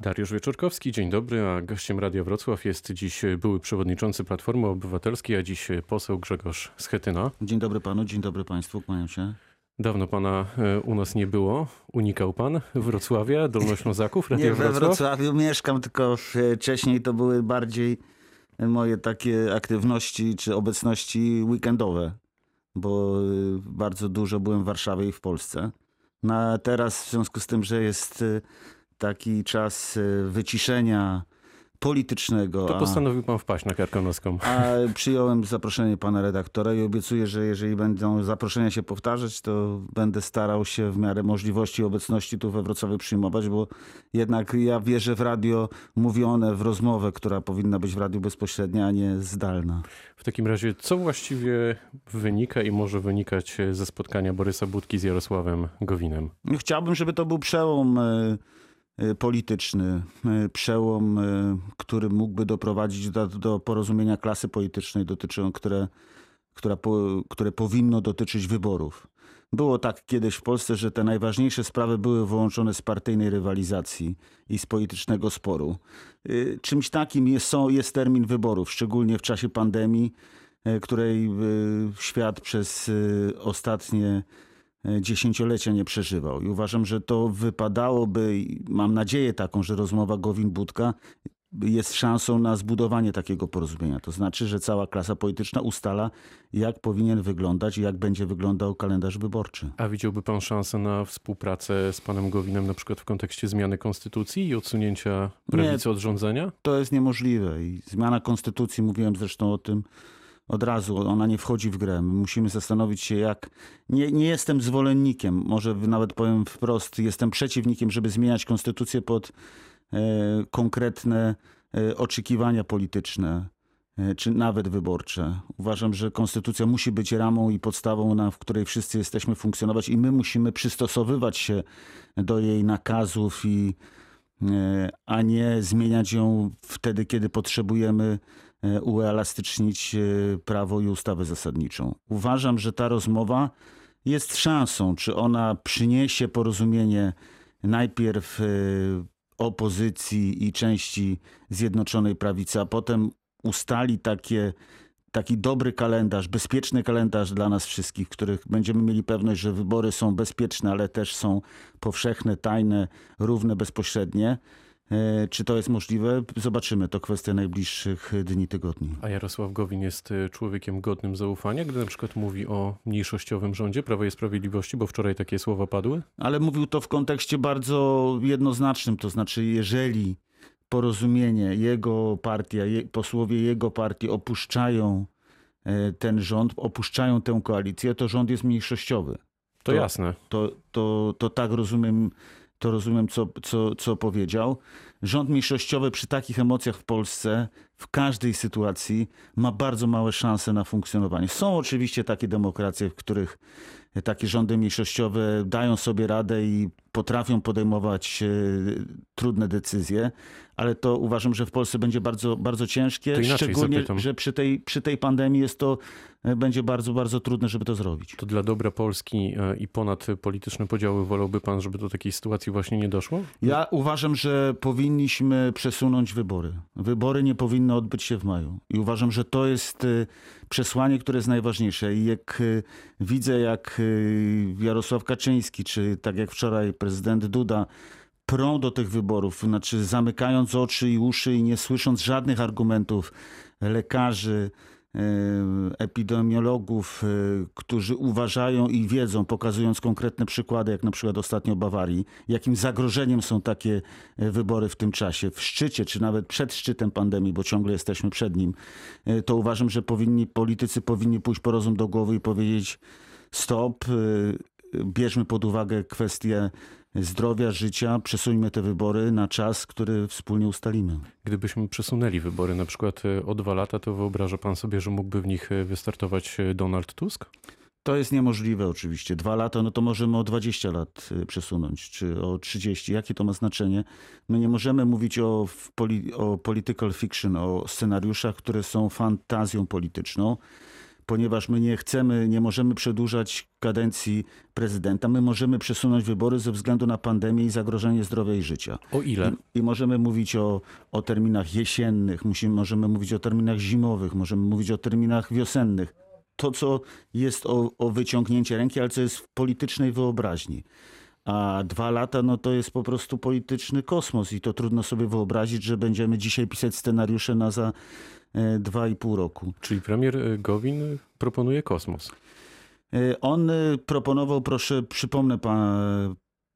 Dariusz Wieczorkowski, dzień dobry, a gościem Radia Wrocław jest dziś były przewodniczący Platformy Obywatelskiej, a dziś poseł Grzegorz Schetyna. Dzień dobry panu, dzień dobry państwu, kłaniam się. Dawno pana e, u nas nie było. Unikał pan Wrocławia, Dolnoślązaków, Radia Nie we Wrocław? Wrocławiu mieszkam, tylko wcześniej to były bardziej moje takie aktywności czy obecności weekendowe, bo y, bardzo dużo byłem w Warszawie i w Polsce. No a teraz w związku z tym, że jest y, taki czas y, wyciszenia politycznego, To postanowił pan wpaść na Karkonoską. A przyjąłem zaproszenie pana redaktora i obiecuję, że jeżeli będą zaproszenia się powtarzać, to będę starał się w miarę możliwości obecności tu we Wrocławiu przyjmować, bo jednak ja wierzę w radio mówione, w rozmowę, która powinna być w radiu bezpośrednia, a nie zdalna. W takim razie, co właściwie wynika i może wynikać ze spotkania Borysa Budki z Jarosławem Gowinem? Chciałbym, żeby to był przełom e, e, polityczny, e, przełom, e, który mógłby doprowadzić do, do porozumienia klasy politycznej, dotyczą, które, która po, które powinno dotyczyć wyborów. Było tak kiedyś w Polsce, że te najważniejsze sprawy były wyłączone z partyjnej rywalizacji i z politycznego sporu. Y, Czymś takim jest, jest termin wyborów, szczególnie w czasie pandemii, której y, świat przez y, ostatnie dziesięciolecia nie przeżywał. I uważam, że to wypadałoby, mam nadzieję taką, że rozmowa Gowin-Budka jest szansą na zbudowanie takiego porozumienia. To znaczy, że cała klasa polityczna ustala, jak powinien wyglądać i jak będzie wyglądał kalendarz wyborczy. A widziałby pan szansę na współpracę z panem Gowinem, na przykład w kontekście zmiany konstytucji i odsunięcia prawicy od rządzenia? To jest niemożliwe i zmiana konstytucji, mówiłem zresztą o tym od razu, ona nie wchodzi w grę. My musimy zastanowić się, jak. Nie, nie jestem zwolennikiem, może nawet powiem wprost, jestem przeciwnikiem, żeby zmieniać konstytucję pod e, konkretne e, oczekiwania polityczne. e, Czy nawet wyborcze. Uważam, że konstytucja musi być ramą i podstawą, na, w której wszyscy jesteśmy funkcjonować, i my musimy przystosowywać się do jej nakazów i, e, a nie zmieniać ją wtedy, kiedy potrzebujemy uelastycznić e, prawo i ustawę zasadniczą. Uważam, że ta rozmowa jest szansą, czy ona przyniesie porozumienie najpierw e, opozycji i części Zjednoczonej Prawicy, a potem ustali takie, taki dobry kalendarz, bezpieczny kalendarz dla nas wszystkich, w których będziemy mieli pewność, że wybory są bezpieczne, ale też są powszechne, tajne, równe, bezpośrednie. E, Czy to jest możliwe? Zobaczymy. To kwestia najbliższych dni, tygodni. A Jarosław Gowin jest y, człowiekiem godnym zaufania, gdy na przykład mówi o mniejszościowym rządzie Prawa i Sprawiedliwości, bo wczoraj takie słowa padły? Ale mówił to w kontekście bardzo jednoznacznym, to znaczy jeżeli porozumienie, jego partia, je, posłowie jego partii opuszczają e, ten rząd, opuszczają tę koalicję, to rząd jest mniejszościowy. To, To- jasne. To, to, to tak rozumiem, to rozumiem co, co, co powiedział. Rząd mniejszościowy przy takich emocjach w Polsce w każdej sytuacji ma bardzo małe szanse na funkcjonowanie. Są oczywiście takie demokracje, w których takie rządy mniejszościowe dają sobie radę i potrafią podejmować e, trudne decyzje, ale to uważam, że w Polsce będzie bardzo, bardzo ciężkie, szczególnie, zapytam. że przy tej, przy tej pandemii jest to, e, będzie bardzo, bardzo trudne, żeby to zrobić. To dla dobra Polski e, i ponad polityczne podziały wolałby pan, żeby do takiej sytuacji właśnie nie doszło? Ja uważam, że powinniśmy przesunąć wybory. Wybory nie powinny odbyć się w maju. I uważam, że to jest y, przesłanie, które jest najważniejsze. I jak y, widzę, jak y, Jarosław Kaczyński, czy tak jak wczoraj prezydent Duda, prą do tych wyborów, znaczy zamykając oczy i uszy i nie słysząc żadnych argumentów lekarzy, epidemiologów, e, którzy uważają i wiedzą, pokazując konkretne przykłady, jak na przykład ostatnio Bawarii, jakim zagrożeniem są takie e, wybory w tym czasie, w szczycie, czy nawet przed szczytem pandemii, bo ciągle jesteśmy przed nim, e, to uważam, że powinni, politycy powinni pójść po rozum do głowy i powiedzieć stop, e, bierzmy pod uwagę kwestie zdrowia, życia, przesuńmy te wybory na czas, który wspólnie ustalimy. Gdybyśmy przesunęli wybory na przykład e, o dwa lata, to wyobraża pan sobie, że mógłby w nich e, wystartować e, Donald Tusk? To jest niemożliwe oczywiście. Dwa lata, no to możemy o 20 lat y, przesunąć, czy o 30. Jakie to ma znaczenie? My nie możemy mówić o, poli, o political fiction, o scenariuszach, które są fantazją polityczną. Ponieważ my nie chcemy, nie możemy przedłużać kadencji prezydenta. My możemy przesunąć wybory ze względu na pandemię i zagrożenie zdrowia i życia. O ile? I możemy mówić o, o terminach jesiennych, musimy, możemy mówić o terminach zimowych, możemy mówić o terminach wiosennych. To, co jest o, o wyciągnięcie ręki, ale co jest w politycznej wyobraźni. A dwa lata, no to jest po prostu polityczny kosmos i to trudno sobie wyobrazić, że będziemy dzisiaj pisać scenariusze na za e, dwa i pół roku. Czyli premier e, Gowin proponuje kosmos. E, On e, proponował, proszę, przypomnę pa,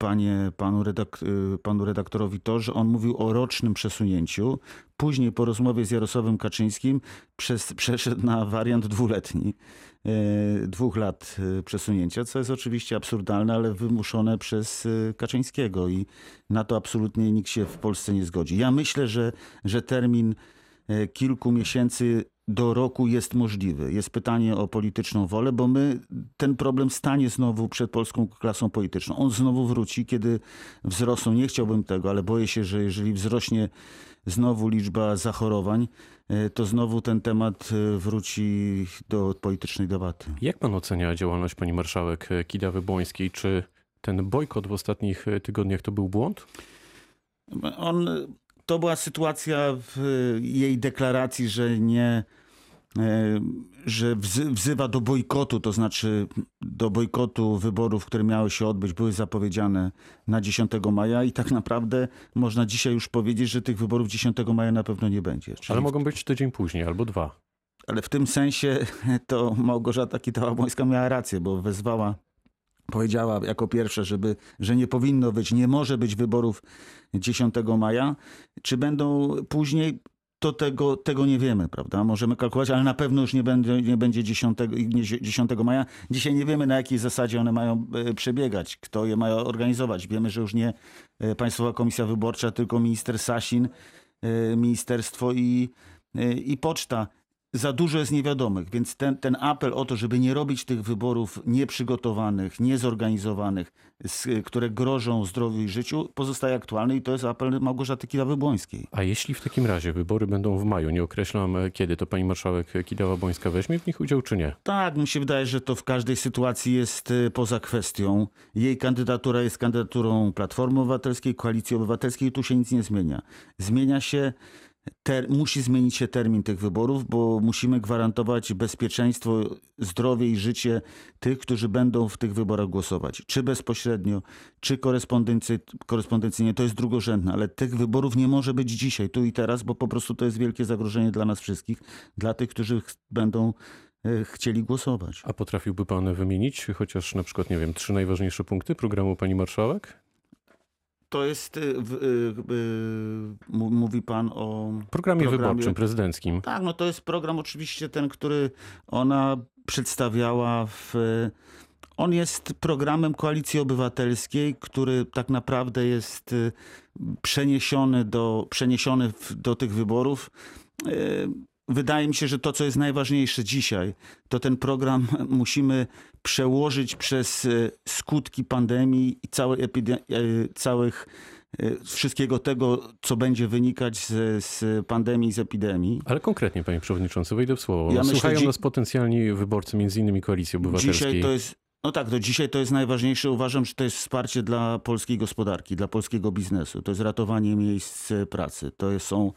panie, panu, e, panu redaktorowi to, że on mówił o rocznym przesunięciu. Później po rozmowie z Jarosławem Kaczyńskim przez, przeszedł na wariant dwuletni, e, dwóch lat e, przesunięcia, co jest oczywiście absurdalne, ale wymuszone przez Kaczyńskiego i na to absolutnie nikt się w Polsce nie zgodzi. Ja myślę, że, że termin kilku miesięcy do roku jest możliwy. Jest pytanie o polityczną wolę, bo my ten problem stanie znowu przed polską klasą polityczną. On znowu wróci, kiedy wzrosną. Nie chciałbym tego, ale boję się, że jeżeli wzrośnie znowu liczba zachorowań, e, to znowu ten temat e, wróci do politycznej debaty. Jak pan ocenia działalność pani marszałek e, Kidawy-Błońskiej? Czy ten bojkot w ostatnich e, tygodniach to był błąd? On, to była sytuacja w jej deklaracji, że nie, e, że wzy- wzywa do bojkotu, to znaczy do bojkotu wyborów, które miały się odbyć, były zapowiedziane na 10 maja i tak naprawdę można dzisiaj już powiedzieć, że tych wyborów 10 maja na pewno nie będzie. Czyli Ale mogą być tydzień później albo dwa. ale w tym sensie to Małgorzata Kidawa-Błońska miała rację, bo wezwała, powiedziała jako pierwsza, żeby, że nie powinno być, nie może być wyborów 10 maja. Czy będą później, to tego, tego nie wiemy, prawda? Możemy kalkulować, ale na pewno już nie będzie, nie będzie 10, nie 10 maja. Dzisiaj nie wiemy, na jakiej zasadzie one mają e, przebiegać, kto je ma organizować. Wiemy, że już nie e, Państwowa Komisja Wyborcza, tylko minister Sasin, e, ministerstwo i, i poczta za dużo jest niewiadomych, więc ten, ten apel o to, żeby nie robić tych wyborów nieprzygotowanych, niezorganizowanych, z, które grożą zdrowiu i życiu, pozostaje aktualny i to jest apel Małgorzaty Kidawy-Błońskiej. A jeśli w takim razie wybory będą w maju, nie określam e, kiedy, to pani marszałek Kidawa-Błońska weźmie w nich udział czy nie? Tak, mi się wydaje, że to w każdej sytuacji jest y, poza kwestią. Jej kandydatura jest kandydaturą Platformy Obywatelskiej, Koalicji Obywatelskiej i tu się nic nie zmienia. Zmienia się, ter, musi zmienić się termin tych wyborów, bo musimy gwarantować bezpieczeństwo, zdrowie i życie tych, którzy będą w tych wyborach głosować. Czy bezpośrednio, czy korespondency, korespondencyjnie, to jest drugorzędne, ale tych wyborów nie może być dzisiaj, tu i teraz, bo po prostu to jest wielkie zagrożenie dla nas wszystkich, dla tych, którzy ch- będą e, chcieli głosować. A potrafiłby pan wymienić chociaż na przykład, nie wiem, trzy najważniejsze punkty programu pani marszałek? To jest, y, y, y, mówi pan o... Programie, Programie- wyborczym, prezydenckim. Tak, no to jest program oczywiście ten, który ona przedstawiała w... On jest programem Koalicji Obywatelskiej, który tak naprawdę jest y, przeniesiony do, przeniesiony do tych wyborów. Wydaje mi się, że to, co jest najważniejsze dzisiaj, to ten program musimy przełożyć przez y, skutki pandemii i całej y, całych y, wszystkiego tego, co będzie wynikać z, z pandemii, z epidemii. Ale konkretnie, panie przewodniczący, wejdę w słowo. Ja myślę, Słuchają dzi- nas potencjalni wyborcy, między innymi Koalicji Obywatelskiej. Dzisiaj to jest, no tak, to dzisiaj to jest najważniejsze. Uważam, że to jest wsparcie dla polskiej gospodarki, dla polskiego biznesu. To jest ratowanie miejsc e, pracy. To jest, są,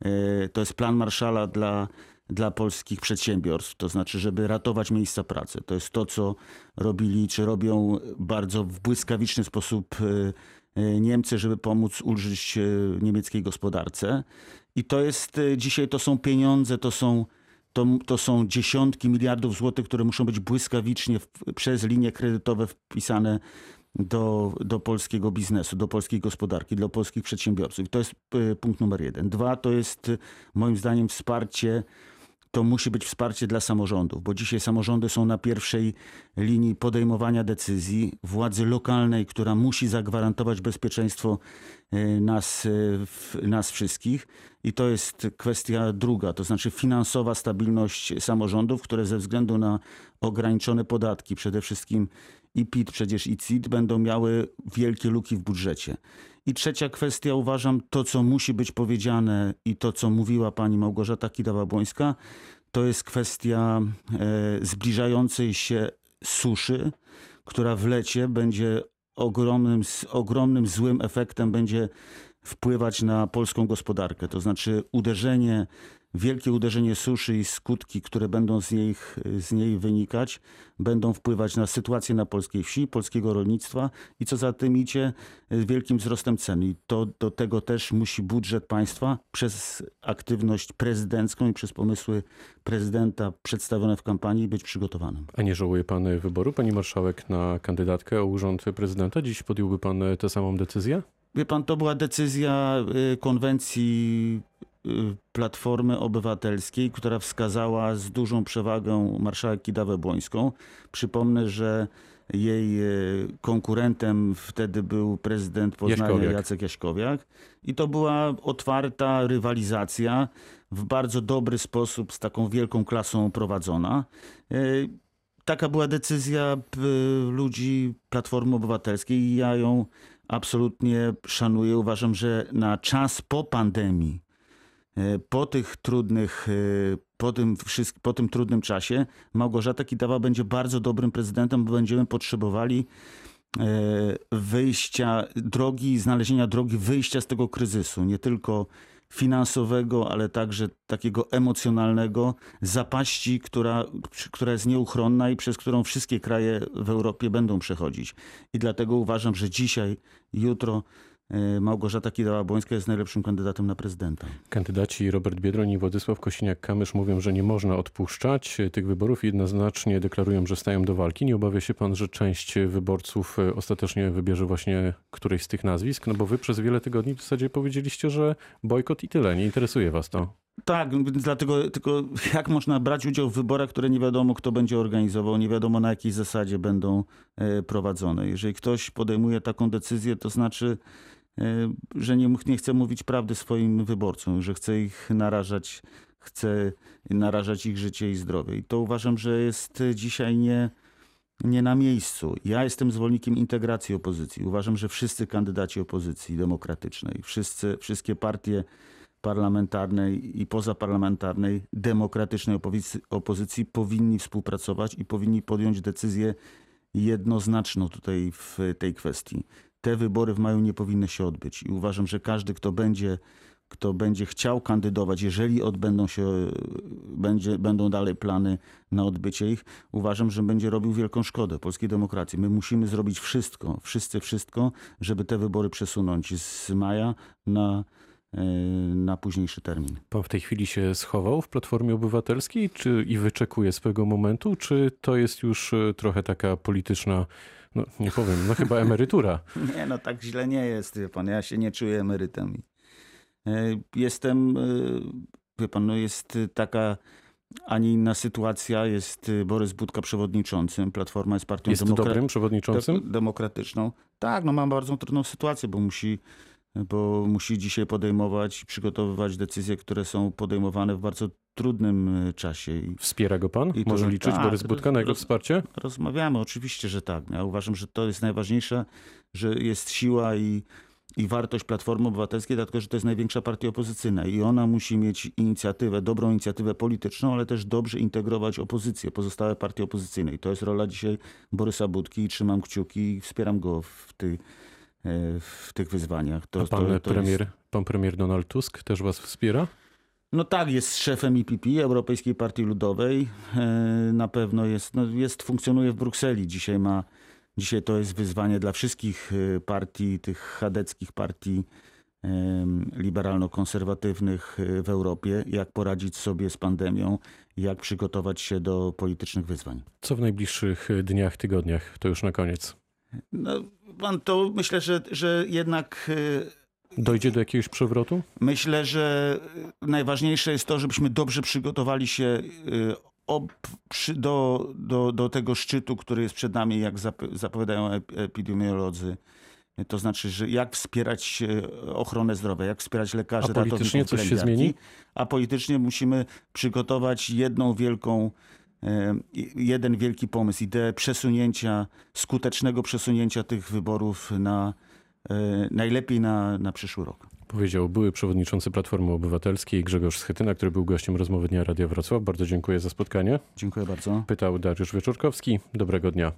e, to jest plan Marszala dla, dla polskich przedsiębiorstw. To znaczy, żeby ratować miejsca pracy. To jest to, co robili, czy robią bardzo w błyskawiczny sposób e, Niemcy, żeby pomóc ulżyć niemieckiej gospodarce. I to jest dzisiaj, to są pieniądze, to są to, to są dziesiątki miliardów złotych, które muszą być błyskawicznie w, przez linie kredytowe wpisane do, do polskiego biznesu, do polskiej gospodarki, dla polskich przedsiębiorców. I to jest y, punkt numer jeden. Dwa to jest y, moim zdaniem wsparcie. To musi być wsparcie dla samorządów, bo dzisiaj samorządy są na pierwszej linii podejmowania decyzji władzy lokalnej, która musi zagwarantować bezpieczeństwo y, nas, w- nas wszystkich. I to jest kwestia druga, to znaczy finansowa stabilność samorządów, które ze względu na ograniczone podatki, przede wszystkim i PIT, przecież i CIT, będą miały wielkie luki w budżecie. I trzecia kwestia, uważam, to co musi być powiedziane i to co mówiła pani Małgorzata Kidawa-Błońska, to jest kwestia e, zbliżającej się suszy, która w lecie będzie ogromnym, ogromnym złym efektem będzie wpływać na polską gospodarkę. To znaczy uderzenie, wielkie uderzenie suszy i skutki, które będą z niej, z niej wynikać, będą wpływać na sytuację na polskiej wsi, polskiego rolnictwa i co za tym idzie, y, wielkim wzrostem cen. I to, do tego też musi budżet państwa przez aktywność prezydencką i przez pomysły prezydenta przedstawione w kampanii być przygotowanym. A nie żałuje pan wyboru, pani marszałek, na kandydatkę o urząd prezydenta? Dziś podjąłby pan tę samą decyzję? Wie pan, to była decyzja y, konwencji Platformy Obywatelskiej, która wskazała z dużą przewagą marszałek Kidawę Błońską. Przypomnę, że jej y, konkurentem wtedy był prezydent Poznania Jaśkowiak. Jacek Jaśkowiak. I to była otwarta rywalizacja, w bardzo dobry sposób, z taką wielką klasą prowadzona. Y, Taka była decyzja y, ludzi Platformy Obywatelskiej i ja ją absolutnie szanuję. Uważam, że na czas po pandemii, po tych trudnych, e, po tym, po tym trudnym czasie, Małgorzata Kidawa będzie bardzo dobrym prezydentem, bo będziemy potrzebowali e, wyjścia, drogi, znalezienia drogi wyjścia z tego kryzysu. Nie tylko finansowego, ale także takiego emocjonalnego, zapaści, która, która jest nieuchronna i przez którą wszystkie kraje w Europie będą przechodzić. I dlatego uważam, że dzisiaj, jutro e, Małgorzata Kidawa-Błońska jest najlepszym kandydatem na prezydenta. Kandydaci Robert Biedroń i Władysław Kosiniak-Kamysz mówią, że nie można odpuszczać tych wyborów i jednoznacznie deklarują, że stają do walki. Nie obawia się pan, że część wyborców e, ostatecznie wybierze właśnie któreś z tych nazwisk? No bo wy przez wiele tygodni w zasadzie powiedzieliście, że bojkot i tyle. Nie interesuje was to. Tak, dlatego tylko jak można brać udział w wyborach, które nie wiadomo kto będzie organizował, nie wiadomo na jakiej zasadzie będą e, prowadzone. Jeżeli ktoś podejmuje taką decyzję, to znaczy, e, że nie, nie chce mówić prawdy swoim wyborcom, że chce ich narażać, chce narażać ich życie i zdrowie. I to uważam, że jest dzisiaj nie, nie na miejscu. Ja jestem zwolennikiem integracji opozycji. Uważam, że wszyscy kandydaci opozycji demokratycznej, wszyscy, wszystkie partie parlamentarnej i pozaparlamentarnej, demokratycznej opozycji, opozycji powinni współpracować i powinni podjąć decyzję jednoznaczną tutaj w tej kwestii. Te wybory w maju nie powinny się odbyć i uważam, że każdy, kto będzie, kto będzie chciał kandydować, jeżeli odbędą się, będzie, będą dalej plany na odbycie ich, uważam, że będzie robił wielką szkodę polskiej demokracji. My musimy zrobić wszystko, wszyscy wszystko, żeby te wybory przesunąć z maja na e, na późniejszy termin. Pan w tej chwili się schował w Platformie Obywatelskiej czy i wyczekuje swojego momentu, czy to jest już e, trochę taka polityczna, no nie powiem, no chyba emerytura? Nie, no tak źle nie jest, wie pan. Ja się nie czuję emerytem. E, Jestem, e, wie pan, no jest taka, a nie inna sytuacja. Jest e, Borys Budka przewodniczącym. Platforma jest partią Jest demokra- dobrym przewodniczącym? de- demokratyczną. Tak, no ma bardzo trudną sytuację, bo musi, bo musi dzisiaj podejmować i przygotowywać decyzje, które są podejmowane w bardzo trudnym e, czasie. I Wspiera go pan? I to- Może liczyć tak, Borys Budka na jego roz- wsparcie? Rozmawiamy, oczywiście, że tak. Ja uważam, że to jest najważniejsze, że jest siła i, i wartość Platformy Obywatelskiej, dlatego że to jest największa partia opozycyjna i ona musi mieć inicjatywę, dobrą inicjatywę polityczną, ale też dobrze integrować opozycję, pozostałe partie opozycyjne. I to jest rola dzisiaj Borysa Budki i trzymam kciuki i wspieram go w, ty, e, w tych wyzwaniach. To, A pan to, to premier, Jest... pan premier Donald Tusk też was wspiera? No tak, jest szefem IPP, Europejskiej Partii Ludowej. E, Na pewno jest, no jest, funkcjonuje w Brukseli. Dzisiaj ma, dzisiaj to jest wyzwanie dla wszystkich e, partii, tych chadeckich partii em, liberalno-konserwatywnych e, w Europie, jak poradzić sobie z pandemią, jak przygotować się do politycznych wyzwań. Co w najbliższych e, dniach, tygodniach? To już na koniec. No, pan to myślę, że, że jednak e, Dojdzie do jakiegoś przewrotu? Myślę, że najważniejsze jest to, żebyśmy dobrze przygotowali się y, ob, przy, do, do, do tego szczytu, który jest przed nami, jak zap, zapowiadają ep- epidemiolodzy. To znaczy, że jak wspierać e, ochronę zdrowia, jak wspierać lekarzy, A politycznie coś się zmieni? A politycznie musimy przygotować jedną wielką, jeden wielki pomysł, ideę przesunięcia, skutecznego przesunięcia tych wyborów na najlepiej na, na przyszły rok. Powiedział były przewodniczący Platformy Obywatelskiej Grzegorz Schetyna, który był gościem rozmowy Dnia Radia Wrocław. Bardzo dziękuję za spotkanie. Dziękuję bardzo. Pytał Dariusz Wieczorkowski. Dobrego dnia.